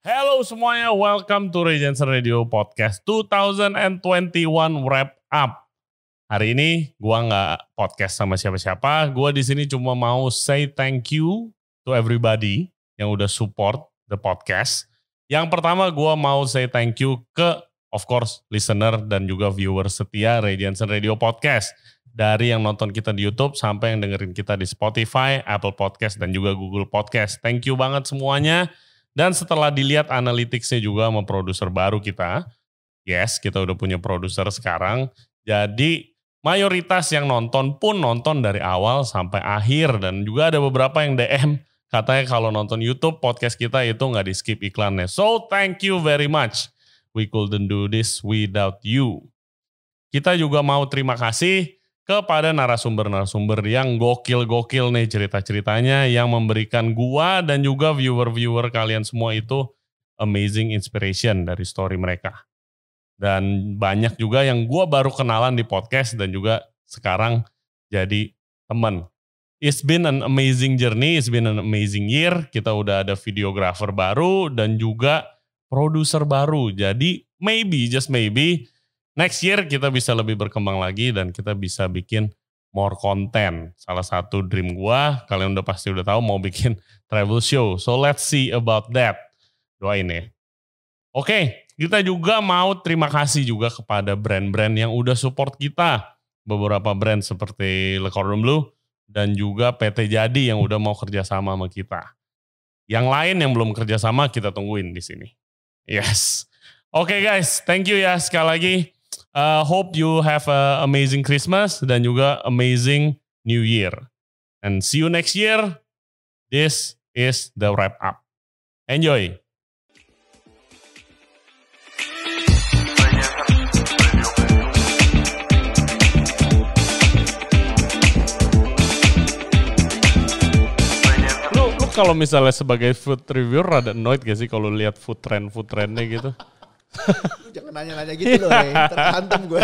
Hello semuanya, welcome to Regency Radio Podcast 2021 Wrap Up. Hari ini gua nggak podcast sama siapa-siapa, gua di sini cuma mau say thank you to everybody yang udah support the podcast. Yang pertama gua mau say thank you ke of course listener dan juga viewer setia Radiance Radio Podcast. Dari yang nonton kita di YouTube sampai yang dengerin kita di Spotify, Apple Podcast, dan juga Google Podcast. Thank you banget semuanya. Dan setelah dilihat analyticsnya juga sama produser baru kita, yes kita udah punya produser sekarang. Jadi mayoritas yang nonton pun nonton dari awal sampai akhir. Dan juga ada beberapa yang DM katanya kalau nonton YouTube podcast kita itu nggak di skip iklannya. So thank you very much. We couldn't do this without you. Kita juga mau terima kasih kepada narasumber-narasumber yang gokil-gokil nih cerita-ceritanya yang memberikan gua dan juga viewer-viewer kalian semua itu amazing inspiration dari story mereka. Dan banyak juga yang gua baru kenalan di podcast dan juga sekarang jadi teman. It's been an amazing journey, it's been an amazing year. Kita udah ada videographer baru dan juga produser baru. Jadi maybe, just maybe, next year kita bisa lebih berkembang lagi dan kita bisa bikin more content. Salah satu dream gua, kalian udah pasti udah tahu mau bikin travel show. So let's see about that. Doain ya. Oke, kita juga mau terima kasih juga kepada brand-brand yang udah support kita. Beberapa brand seperti Le Cordon Bleu dan juga PT Jadi yang udah mau kerjasama sama kita. Yang lain yang belum kerjasama kita tungguin di sini. Yes. Oke okay guys, thank you ya sekali lagi. Uh, hope you have a amazing Christmas dan juga amazing New Year. And see you next year. This is the wrap up. Enjoy. Lu, lu kalau misalnya sebagai food reviewer rada annoyed gak sih kalau lihat food trend food trendnya gitu? Lu jangan nanya-nanya gitu loh. Terhantam gue.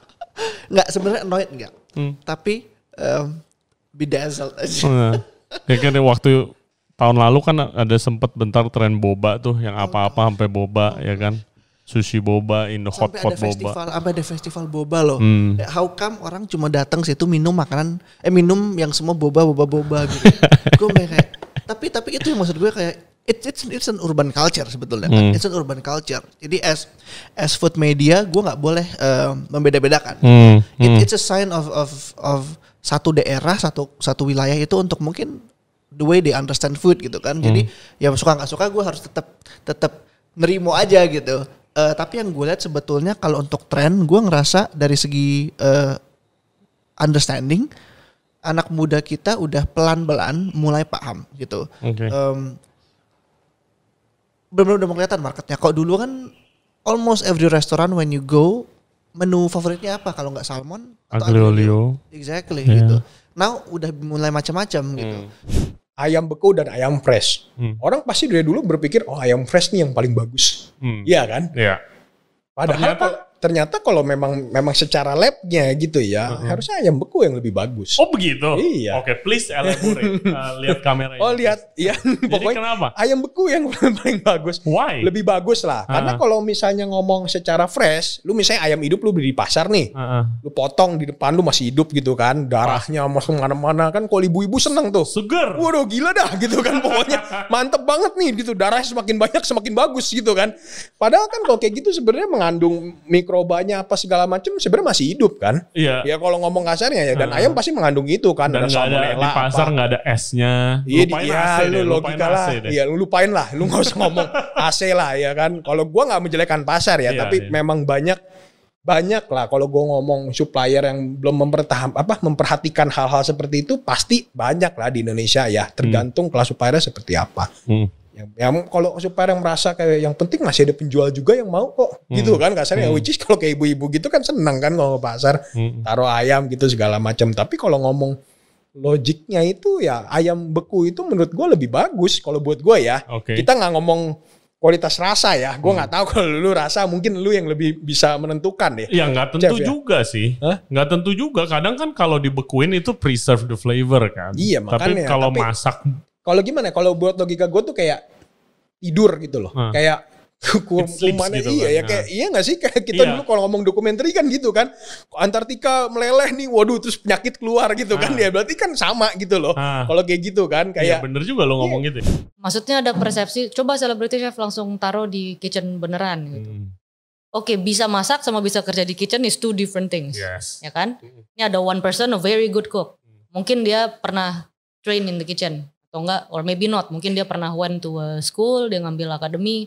Enggak, sebenarnya annoyed enggak. Hmm. Tapi um, bedazzled aja. Nah, ya kan waktu tahun lalu kan ada sempet bentar tren boba tuh yang apa-apa sampai boba ya kan sushi boba in the hot pot boba festival, sampai ada festival boba loh. Hmm. Kayak How come orang cuma datang situ minum makanan, eh minum yang semua boba, boba, boba gitu. gue kayak, tapi tapi itu yang maksud gue kayak it's it's it's an urban culture sebetulnya Hmm. kan. It's an urban culture. Jadi as as food media gue nggak boleh um, membeda-bedakan. Hmm, It- hmm. it's a sign of of of satu daerah, satu satu wilayah itu untuk mungkin the way they understand food gitu kan. Jadi Hmm. ya suka nggak suka gue harus tetap tetap nerimo aja gitu. Eh, tapi yang gue lihat sebetulnya kalau untuk tren gue ngerasa dari segi eh, understanding anak muda kita udah pelan-pelan mulai paham gitu. Oke. Em, benar-benar udah mau kelihatan marketnya. Kok dulu kan almost every restaurant when you go menu favoritnya apa kalau nggak salmon atau Aglio olio. Exactly Iya. gitu. Now udah mulai macam-macam gitu. ayam beku dan ayam fresh. Hmm. Orang pasti dari dulu berpikir oh ayam fresh nih yang paling bagus. Hmm. Iya kan? Iya. Padahal Ternyata- ternyata, kalau memang memang secara labnya gitu ya, harusnya ayam beku yang lebih bagus. Oh begitu? Iya. Oke, please elaborate. Uh, lihat kamera Oh lihat, iya Jadi pokoknya kenapa? ayam beku yang paling bagus. Why? Lebih bagus lah. Ah. Karena kalau misalnya ngomong secara fresh, lu misalnya ayam hidup lu beli di pasar nih. Uh-uh. Lu potong di depan lu masih hidup gitu kan. Darahnya masuk mana-mana kan. Kalau ibu-ibu seneng tuh. Seger. Waduh gila dah gitu kan pokoknya mantep banget nih gitu darahnya semakin banyak semakin bagus gitu kan padahal kan kalau kayak gitu sebenarnya mengandung mikrobanya apa segala macam sebenarnya masih hidup kan Iya. ya kalau ngomong kasarnya ya dan Ah. ayam pasti mengandung itu kan Dan ada ada salmonella di pasar nggak ada esnya. Iya, Lupain ya, AC lu deh, logika lah. Iya, lu lupain lah. Lu nggak usah ngomong AC lah ya kan. Kalau gua nggak menjelekkan pasar ya, Iya, tapi iya. memang banyak banyak lah kalau gua ngomong supplier yang belum mempertaham apa memperhatikan hal-hal seperti itu pasti banyak lah di Indonesia ya tergantung kelas supplier seperti apa Hmm. Yang, yang kalau supplier yang merasa kayak yang penting masih ada penjual juga yang mau kok gitu kan kasarnya Hmm. which is kalau kayak ibu-ibu gitu kan seneng kan kalau ke pasar Hmm. taruh ayam gitu segala macam tapi kalau ngomong logiknya itu ya ayam beku itu menurut gue lebih bagus kalau buat gue ya Oke. kita nggak ngomong kualitas rasa ya gue nggak tahu kalau lu rasa mungkin lu yang lebih bisa menentukan deh Ya nggak tentu Chef ya? juga sih. Hah? Nggak tentu juga. Kadang kan kalau dibekuin itu preserve the flavor kan. Iya, Tapi makanya. kalau Tapi- masak kalau gimana kalau buat logika gue tuh kayak tidur gitu loh. Hmm. Kayak sleeps kumannya gitu iya kan, ya ya. kayak iya gak sih kayak kita Iya. dulu kalau ngomong dokumenter kan gitu kan Antartika meleleh nih waduh terus penyakit keluar gitu kan Ah. ya berarti kan sama gitu loh Ah. kalau kayak gitu kan Iya kayak bener juga lo ngomong gitu. ya. Maksudnya ada persepsi, coba celebrity chef langsung taruh di kitchen beneran gitu. Hmm. Oke, bisa masak sama bisa kerja di kitchen is two different things. Yes. Ya kan? Hmm. Ini ada one person a very good cook. Mungkin dia pernah train in the kitchen atau enggak or maybe not. Mungkin dia pernah went to a school, dia ngambil akademi,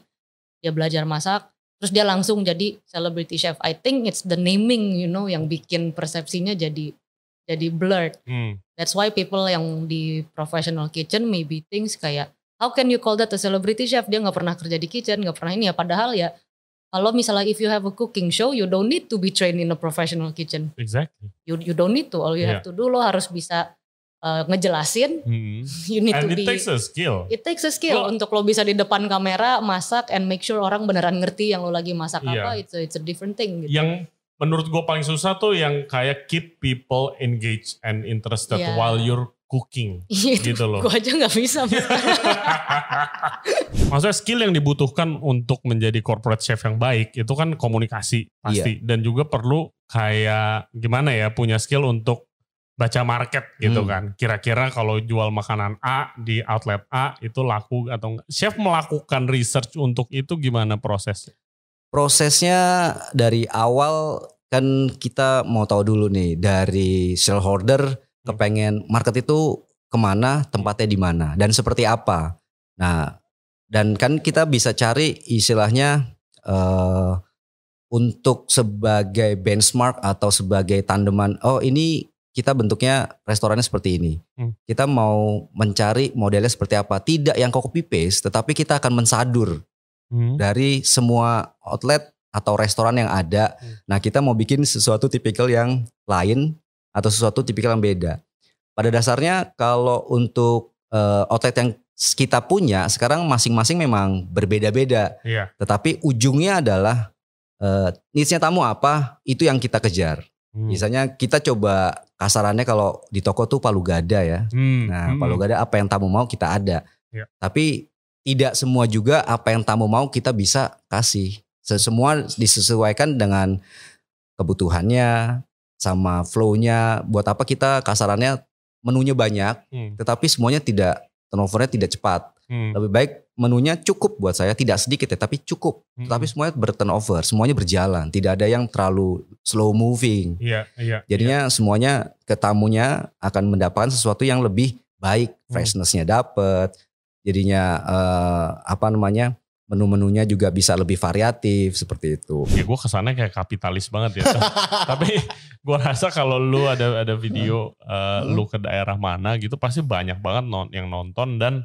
dia belajar masak, terus dia langsung jadi celebrity chef. I think it's the naming, you know, yang bikin persepsinya jadi jadi blurred. Hmm. That's why people yang di professional kitchen maybe things kayak how can you call that a celebrity chef? Dia nggak pernah kerja di kitchen, nggak pernah ini ya. Padahal ya kalau misalnya if you have a cooking show, you don't need to be trained in a professional kitchen. Exactly. You you don't need to. All you have to do lo harus bisa uh, ngejelasin. Hmm. You need And to it be. takes a skill. It takes a skill Lo- untuk lo bisa di depan kamera masak and make sure orang beneran ngerti yang lo lagi masak Iya. apa. It's a, it's a different thing. Gitu. Yang menurut gue paling susah tuh yang kayak keep people engaged and interested Iya. while you're cooking. Iya, itu gitu loh. Gue aja nggak bisa. Maksudnya skill yang dibutuhkan untuk menjadi corporate chef yang baik itu kan komunikasi pasti Iya. dan juga perlu kayak gimana ya punya skill untuk baca market gitu Hmm. kan. Kira-kira kalau jual makanan A di outlet A itu laku atau enggak. Chef melakukan research untuk itu gimana prosesnya? Prosesnya dari awal kan kita mau tahu dulu nih dari shareholder kepengen market itu ke mana, tempatnya di mana dan seperti apa. Nah, dan kan kita bisa cari istilahnya eh, untuk sebagai benchmark atau sebagai tandeman. Oh ini kita bentuknya restorannya seperti ini. Hmm. Kita mau mencari modelnya seperti apa. Tidak yang copy paste, tetapi kita akan mensadur Hmm. dari semua outlet atau restoran yang ada. Hmm. Nah, kita mau bikin sesuatu tipikal yang lain atau sesuatu tipikal yang beda. Pada dasarnya kalau untuk eh, outlet yang kita punya sekarang masing-masing memang berbeda-beda, Iya. tetapi ujungnya adalah eh, needs-nya tamu apa, itu yang kita kejar. Hmm. Misalnya kita coba kasarannya kalau di toko tuh palu gada ya. Hmm. Nah, Hmm. palu gada apa yang tamu mau kita ada. Ya. Tapi tidak semua juga apa yang tamu mau kita bisa kasih. Se- Semua disesuaikan dengan kebutuhannya sama flow-nya. Buat apa kita kasarannya menunya banyak, Hmm. tetapi semuanya tidak turnovernya tidak cepat. Hmm. Lebih baik menunya cukup buat saya, tidak sedikit ya, tapi cukup. Hmm. Tetapi semuanya berturnover, semuanya berjalan, tidak ada yang terlalu slow moving. Iya, iya. Jadinya semuanya ke tamunya akan mendapatkan sesuatu yang lebih baik, Hmm. freshnessnya dapet. Jadinya eh, apa namanya menu-menunya juga bisa lebih variatif seperti itu. Ya gue kesannya kayak kapitalis banget ya. Tapi gue rasa kalau lu ada ada video uh, lu ke daerah mana gitu pasti banyak banget non yang nonton dan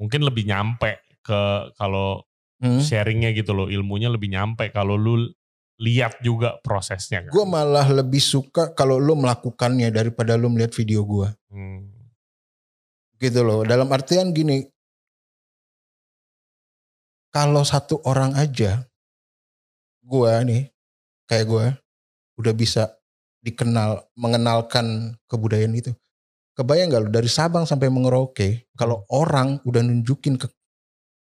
mungkin lebih nyampe ke kalau Hmm. sharingnya gitu loh ilmunya lebih nyampe kalau lu lihat juga prosesnya kan. Gue malah lebih suka kalau lo melakukannya daripada lo melihat video gue. Hmm. Gitu loh. Dalam artian gini. Kalau satu orang aja. Gue nih. Kayak gue. Udah bisa dikenal. Mengenalkan kebudayaan itu. Kebayang gak lo dari Sabang sampai Merauke. Kalau orang udah nunjukin ke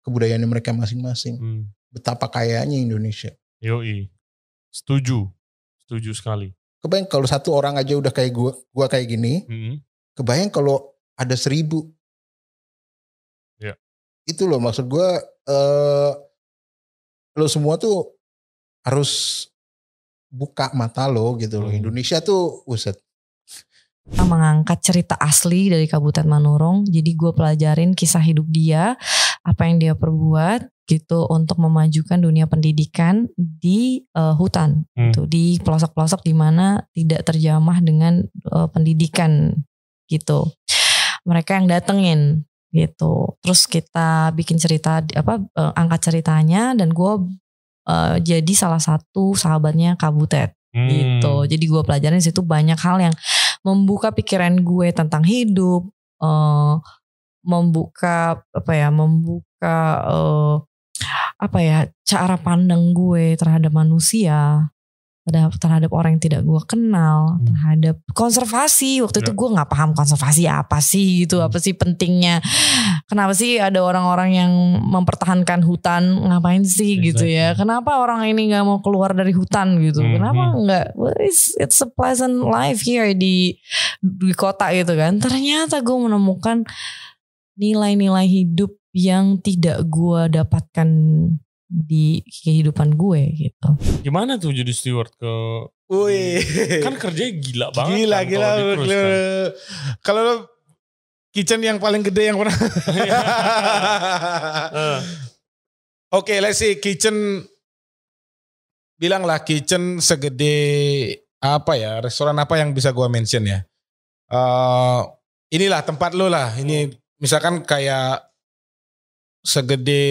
kebudayaan mereka masing-masing. Hmm. Betapa kayanya Indonesia. Yoi. Setuju. Setuju sekali. Kebayang kalau satu orang aja udah kayak gue. Gue kayak gini. Hmm. kebayang kalau ada seribu. Ya. Itu loh maksud gue, eh lo semua tuh harus buka mata lo gitu loh. Hmm. Indonesia tuh, uset. Mengangkat cerita asli dari Kabupaten Manurung. Jadi gue pelajarin kisah hidup dia, apa yang dia perbuat gitu untuk memajukan dunia pendidikan di eh, hutan, Hmm. gitu di pelosok-pelosok di mana tidak terjamah dengan eh, pendidikan gitu. Mereka yang datengin gitu. Terus kita bikin cerita apa eh, angkat ceritanya dan gue eh, jadi salah satu sahabatnya Kabutet Hmm. gitu. Jadi gue pelajarin situ banyak hal yang membuka pikiran gue tentang hidup, eh, membuka apa ya, membuka eh, apa ya cara pandang gue terhadap manusia, terhadap terhadap orang yang tidak gue kenal, Hmm. terhadap konservasi. Waktu itu Ya. gue nggak paham konservasi apa sih gitu, Hmm. apa sih pentingnya kenapa sih ada orang-orang yang mempertahankan hutan ngapain sih gitu ya kenapa orang ini nggak mau keluar dari hutan gitu Mhm. kenapa nggak well, it's, it's a pleasant life here di di kota gitu kan ternyata gue menemukan nilai-nilai hidup yang tidak gue dapatkan di kehidupan gue gitu Gimana tuh jadi steward ke Wih. kan kerjanya gila banget Gila, kan gila. gila. kan. Kalau lo kitchen yang paling gede yang pernah. Eh, Oke, let's see kitchen bilanglah kitchen segede apa ya restoran apa yang bisa gua mention ya. Eh inilah tempat lo lah. Ini misalkan kayak segede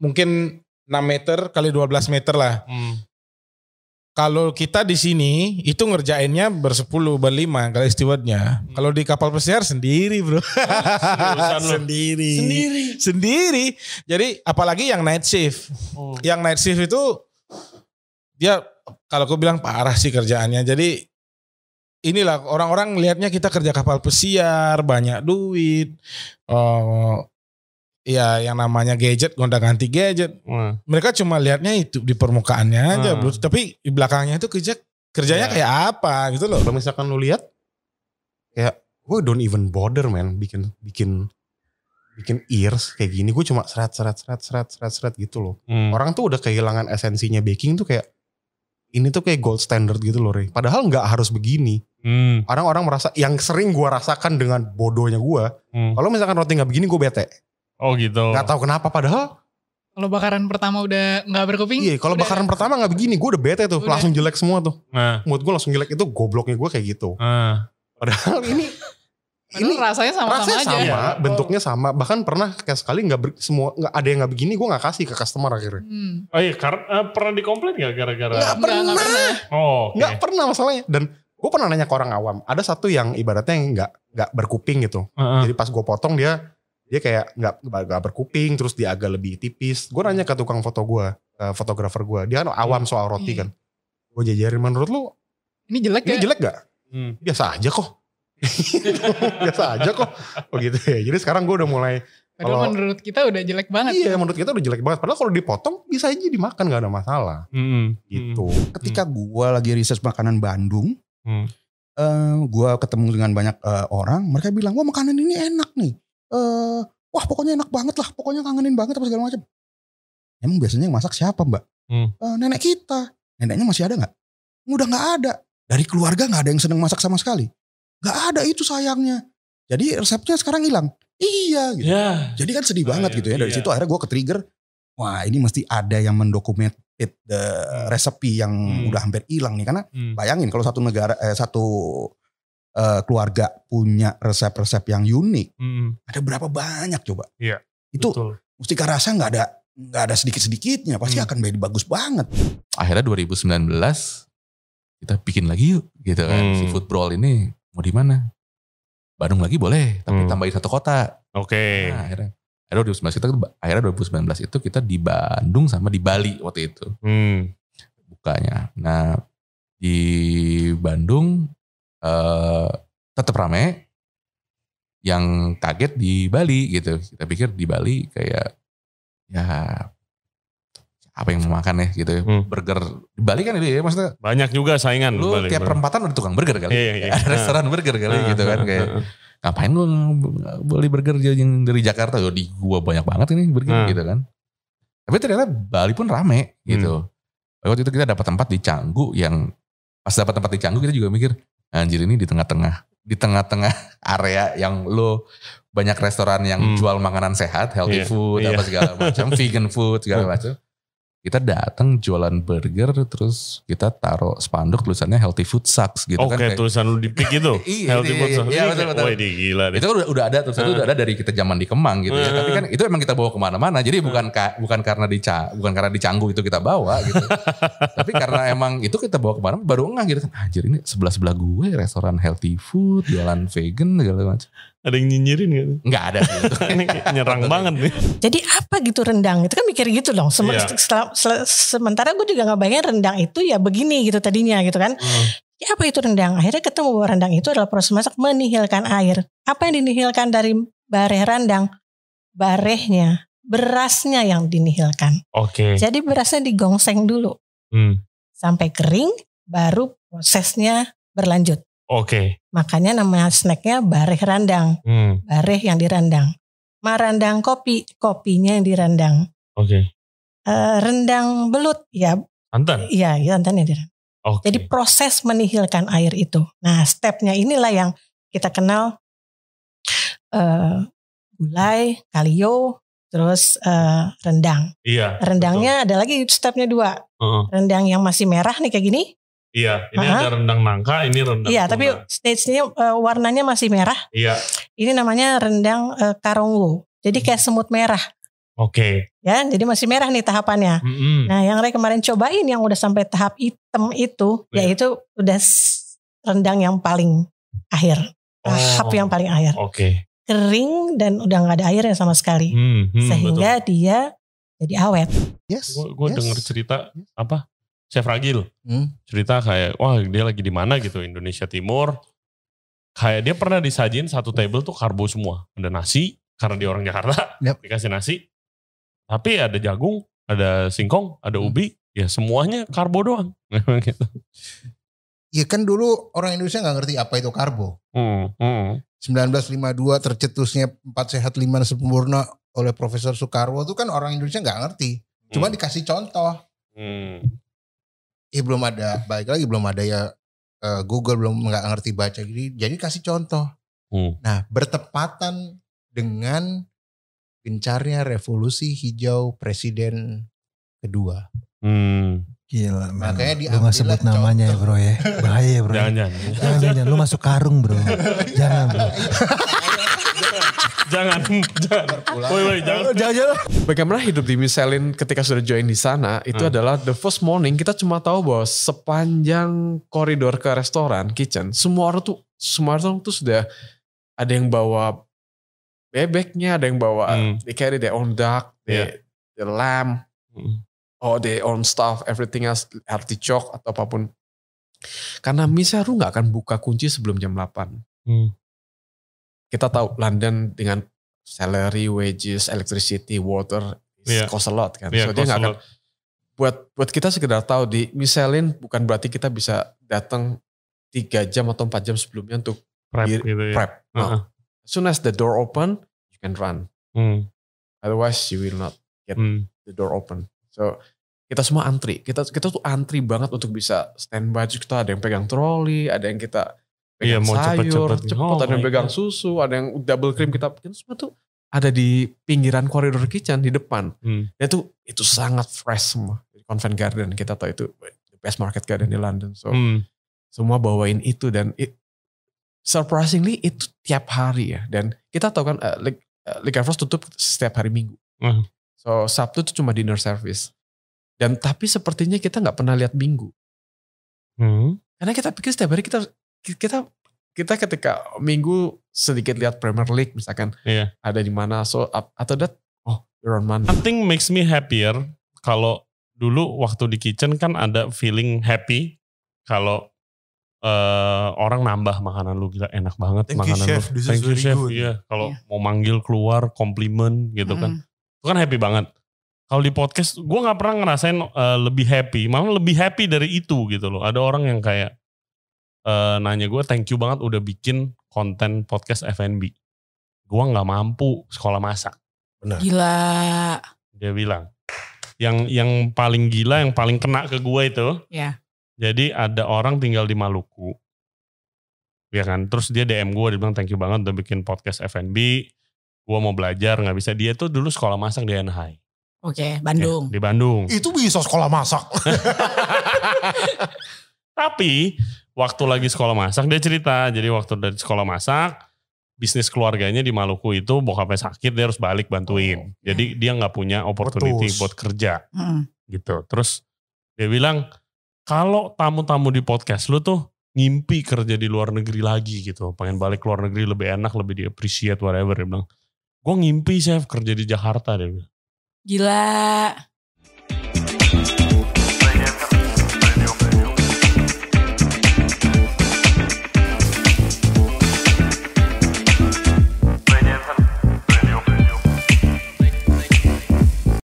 mungkin 6 meter kali 12 meter lah. hmm. Kalau kita di sini itu ngerjainnya bersepuluh berlima kali stewardnya. Kalau di kapal pesiar sendiri bro. lu? sendiri. Sendiri. Sendiri. Jadi apalagi yang night shift. Oh. Yang night shift itu dia kalau aku bilang parah sih kerjaannya. Jadi inilah orang-orang lihatnya kita kerja kapal pesiar banyak duit. Oh, ya yang namanya gadget gonta ganti gadget Nah, mereka cuma lihatnya itu di permukaannya aja, Hmm. bro. Tapi di belakangnya itu kerja kerjanya Ya. kayak apa gitu loh. Kalau misalkan lu lihat kayak gue don't even bother man bikin bikin bikin ears kayak gini gue cuma seret seret seret seret seret seret gitu loh. hmm. Orang tuh udah kehilangan esensinya baking tuh kayak ini tuh kayak gold standard gitu loh Rey. Padahal nggak harus begini. Hmm. Orang-orang merasa yang sering gue rasakan dengan bodohnya gue. Hmm. Kalau misalkan roti nggak begini gue bete. Oh gitu. Nggak tahu kenapa padahal Kalau bakaran pertama udah nggak berkuping. iya kalau bakaran pertama nggak begini gue udah bete tuh Udah. langsung jelek semua tuh. Nah, Mood gue langsung jelek itu gobloknya gue kayak gitu. nah. Padahal ini Padahal ini rasanya sama-sama rasanya aja. sama, bentuknya sama. Bahkan pernah kayak sekali nggak ber- semua nggak ada yang nggak begini, gue nggak kasih ke customer akhirnya. Hmm. Oh iya, karena eh, pernah dikomplain gak gara-gara? Nggak nggak pernah. Oh, oke. Nggak pernah masalahnya. Dan gue pernah nanya ke orang awam. Ada satu yang ibaratnya nggak nggak berkuping gitu. Heeh. Jadi pas gue potong dia dia kayak nggak nggak berkuping, terus dia agak lebih tipis. Gue nanya ke tukang foto gue, ke fotografer gue. Dia kan awam soal roti Iya. kan. Gue jajarin menurut lu Ini jelek ini ya? jelek gak? Hmm. Biasa aja kok. Biasa aja kok. Oh gitu ya. Jadi sekarang gue udah mulai Padahal Kalau- menurut kita udah jelek banget. Iya ya. menurut kita udah jelek banget. Padahal kalau dipotong bisa aja dimakan gak ada masalah. Hmm. Gitu. ketika gua lagi riset makanan Bandung, Hmm. eh, gua ketemu dengan banyak eh, orang, mereka bilang, wah makanan ini enak nih. Eh, wah pokoknya enak banget lah, pokoknya kangenin banget apa segala macam. Emang biasanya yang masak siapa mbak? Hmm. "Eh, nenek kita. Neneknya masih ada nggak? Udah nggak ada. Dari keluarga nggak ada yang seneng masak sama sekali. Nggak ada itu sayangnya. Jadi resepnya sekarang hilang. Iya gitu. Ya. Jadi kan sedih Ah, banget iya, gitu ya. Dari iya. situ akhirnya gue ke-trigger. Wah ini mesti ada yang mendokumented the resepi yang Hmm. udah hampir hilang nih. Karena Hmm. bayangin kalau satu negara, eh, satu eh, keluarga punya resep-resep yang unik. Hmm. Ada berapa banyak coba? Iya, Itu Betul. Mustika Rasa nggak ada nggak ada sedikit-sedikitnya. Pasti Hmm. akan jadi bagus banget. akhirnya 2019 kita bikin lagi yuk gitu kan Hmm. si food brawl ini mau di mana Bandung lagi boleh tapi Hmm. tambahin satu kota Oke. nah, akhirnya akhirnya 2019 kita akhirnya 2019 itu kita di Bandung sama di Bali waktu itu Hmm. bukanya nah di Bandung eh tetap rame yang kaget di Bali gitu kita pikir di Bali kayak ya apa yang mau makan ya gitu ya. Hmm. burger di Bali kan itu ya maksudnya Banyak juga saingan. lu Balik, tiap perempatan ada tukang burger kali Iya, iya. ada restoran burger kali Ah, gitu kan ah, kayak ah, ah. ngapain lu beli burger yang dari Jakarta Yo, di gua banyak banget ini burger Hmm. gitu kan tapi ternyata Bali pun rame gitu waktu itu kita dapat tempat di Canggu yang pas dapat tempat di Canggu kita juga mikir anjir ini di tengah-tengah di tengah-tengah area yang lu banyak restoran yang Hmm. jual makanan sehat healthy Iya, food iya. apa segala macam vegan food segala macam kita datang jualan burger terus kita taruh spanduk tulisannya healthy food sucks gitu Oke, kan kayak- tulisan lu di pick itu. Iya, Healthy iya, food. iya, Ini iya, betul, betul. Wah, ini gila deh. itu kan udah, udah ada tuh itu udah ada dari kita zaman di Kemang gitu ya tapi kan itu emang kita bawa ke mana-mana jadi bukan ka- bukan karena di bukan karena di Canggu itu kita bawa gitu tapi karena emang itu kita bawa ke mana baru ngeh gitu kan anjir ini sebelah sebelah gue restoran healthy food jualan vegan segala macam Ada yang nyinyirin gak? nggak ada. Ini nyerang banget nih. Jadi apa gitu rendang? Itu kan mikir gitu dong. Sem- Iya. setelah- sementara gue juga nggak bayangin rendang itu ya begini gitu tadinya gitu kan. Hmm. Ya apa itu rendang? Akhirnya ketemu bahwa rendang itu adalah proses masak menihilkan air. Apa yang dinihilkan dari bareh randang, barehnya, berasnya yang dinihilkan. Oke. Jadi berasnya digongseng dulu Hmm. sampai kering, baru prosesnya berlanjut. Oke. Makanya namanya snacknya bareh randang, Hmm. bareh yang dirandang. Marandang kopi, kopinya yang dirandang. Oke. Eh, rendang belut, ya, Santan. iya, ya santan yang dirandang. Oke. Jadi proses menihilkan air itu. Nah, stepnya inilah yang kita kenal eh gulai, kalio, terus eh, rendang. Iya. Rendangnya ada lagi stepnya dua. Heeh. Rendang yang masih merah nih kayak gini. Iya. Ini Aha. ada rendang nangka, ini rendang. Iya, tuna. tapi stage-nya eh, warnanya masih merah. Iya. Ini namanya rendang eh, karongwo. Jadi kayak semut merah. Oke. Ya, jadi masih merah nih tahapannya. Mm-mm. Nah, yang Ray kemarin cobain yang udah sampai tahap hitam itu, Iya. yaitu udah rendang yang paling akhir. Tahap Oh. yang paling akhir. Oke. Kering dan udah nggak ada airnya sama sekali. Hmm, hmm, Sehingga dia jadi awet. Yes. Gue yes. denger cerita apa? Chef Ragil Hmm. cerita kayak wah dia lagi di mana gitu Indonesia Timur. Kayak dia pernah disajin satu table tuh karbo semua. Ada nasi karena dia orang Jakarta Yep. dikasih nasi. Tapi ada jagung, ada singkong, ada Hmm. ubi, ya semuanya karbo doang. gitu. Iya kan dulu orang Indonesia nggak ngerti apa itu karbo. Hmm, hmm. 1952 tercetusnya empat sehat lima sempurna oleh Profesor Soekarwo itu kan orang Indonesia nggak ngerti. Cuma Hmm. dikasih contoh. Hmm. Eh belum ada baik lagi belum ada ya eh, Google belum nggak ngerti baca jadi jadi kasih contoh. Hmm. Nah bertepatan dengan gencarnya revolusi hijau presiden kedua. Hmm. Gila, man. Makanya lu diambil gak sebut namanya ya bro ya. Bahaya ya bro. Jangan, jangan. Jangan, jangan, jangan. Lu masuk karung bro. Jangan bro. jangan, jangan. Woi, woi, jangan. Jangan, jangan. Bagaimana hidup di Michelin ketika sudah join di sana itu Hmm. adalah the first morning kita cuma tahu bahwa sepanjang koridor ke restoran kitchen semua orang tuh semua orang tuh sudah ada yang bawa bebeknya ada yang bawa Hmm. they carry their own duck they, the lamb Hmm. or their own stuff everything else artichoke atau apa pun karena Miseru nggak akan buka kunci sebelum jam 8 Hmm. Kita tahu London dengan salary, wages, electricity, water, Iya. cost a lot kan. Iya, so dia nggak a akan buat buat kita sekedar tahu di Michelin bukan berarti kita bisa datang tiga jam atau empat jam sebelumnya untuk Prep di- gitu ya. prep. No. Uh-uh. As soon as the door open, you can run. Hmm. Otherwise you will not get Hmm. the door open. So kita semua antri. Kita kita tuh antri banget untuk bisa standby. Terus kita ada yang pegang troli, ada yang kita Iya, mau sayur, cepet-cepet. cepet, Oh ada yang pegang God. susu, ada yang double cream kita kita semua tuh ada di pinggiran koridor kitchen di depan. Hmm. Itu itu sangat fresh semua. Convent Garden kita tahu itu the best market garden di London. So Hmm. semua bawain itu dan it, surprisingly itu tiap hari ya. Dan kita tahu kan uh, Lig- uh, tutup setiap hari Minggu. Hmm. So Sabtu itu cuma dinner service. Dan tapi sepertinya kita nggak pernah lihat Minggu. Hmm. Karena kita pikir setiap hari kita kita kita ketika Minggu sedikit lihat Premier League misalkan Iya. ada di mana so up- atau that oh you're on Monday. Nothing makes me happier kalau dulu waktu di kitchen kan ada feeling happy kalau eh, orang nambah makanan lu gila enak banget Thank you, makanan chef. lu. This is Thank you very chef. good. Iya, kalau Iya. mau manggil keluar komplimen gitu kan. Itu kan happy banget. Kalau di podcast gue nggak pernah ngerasain eh, lebih happy, malah lebih happy dari itu gitu loh. Ada orang yang kayak eh, nanya gue thank you banget udah bikin konten podcast F&B. Gue nggak mampu sekolah masak Gila. dia bilang yang yang paling gila yang paling kena ke gue itu Ya. jadi ada orang tinggal di Maluku ya kan terus dia DM gue dia bilang thank you banget udah bikin podcast F&B gue mau belajar nggak bisa dia tuh dulu sekolah masak di NHI Oke, Bandung. di Bandung Itu bisa sekolah masak. tapi waktu lagi sekolah masak dia cerita jadi waktu dari sekolah masak bisnis keluarganya di Maluku itu bokapnya sakit dia harus balik bantuin jadi dia nggak punya opportunity Putus. buat kerja Mm. gitu. Terus dia bilang kalau tamu-tamu di podcast lu tuh ngimpi kerja di luar negeri lagi gitu, pengen balik ke luar negeri lebih enak, lebih di appreciate whatever dia bilang. Gue ngimpi chef kerja di Jakarta dia bilang. Gila.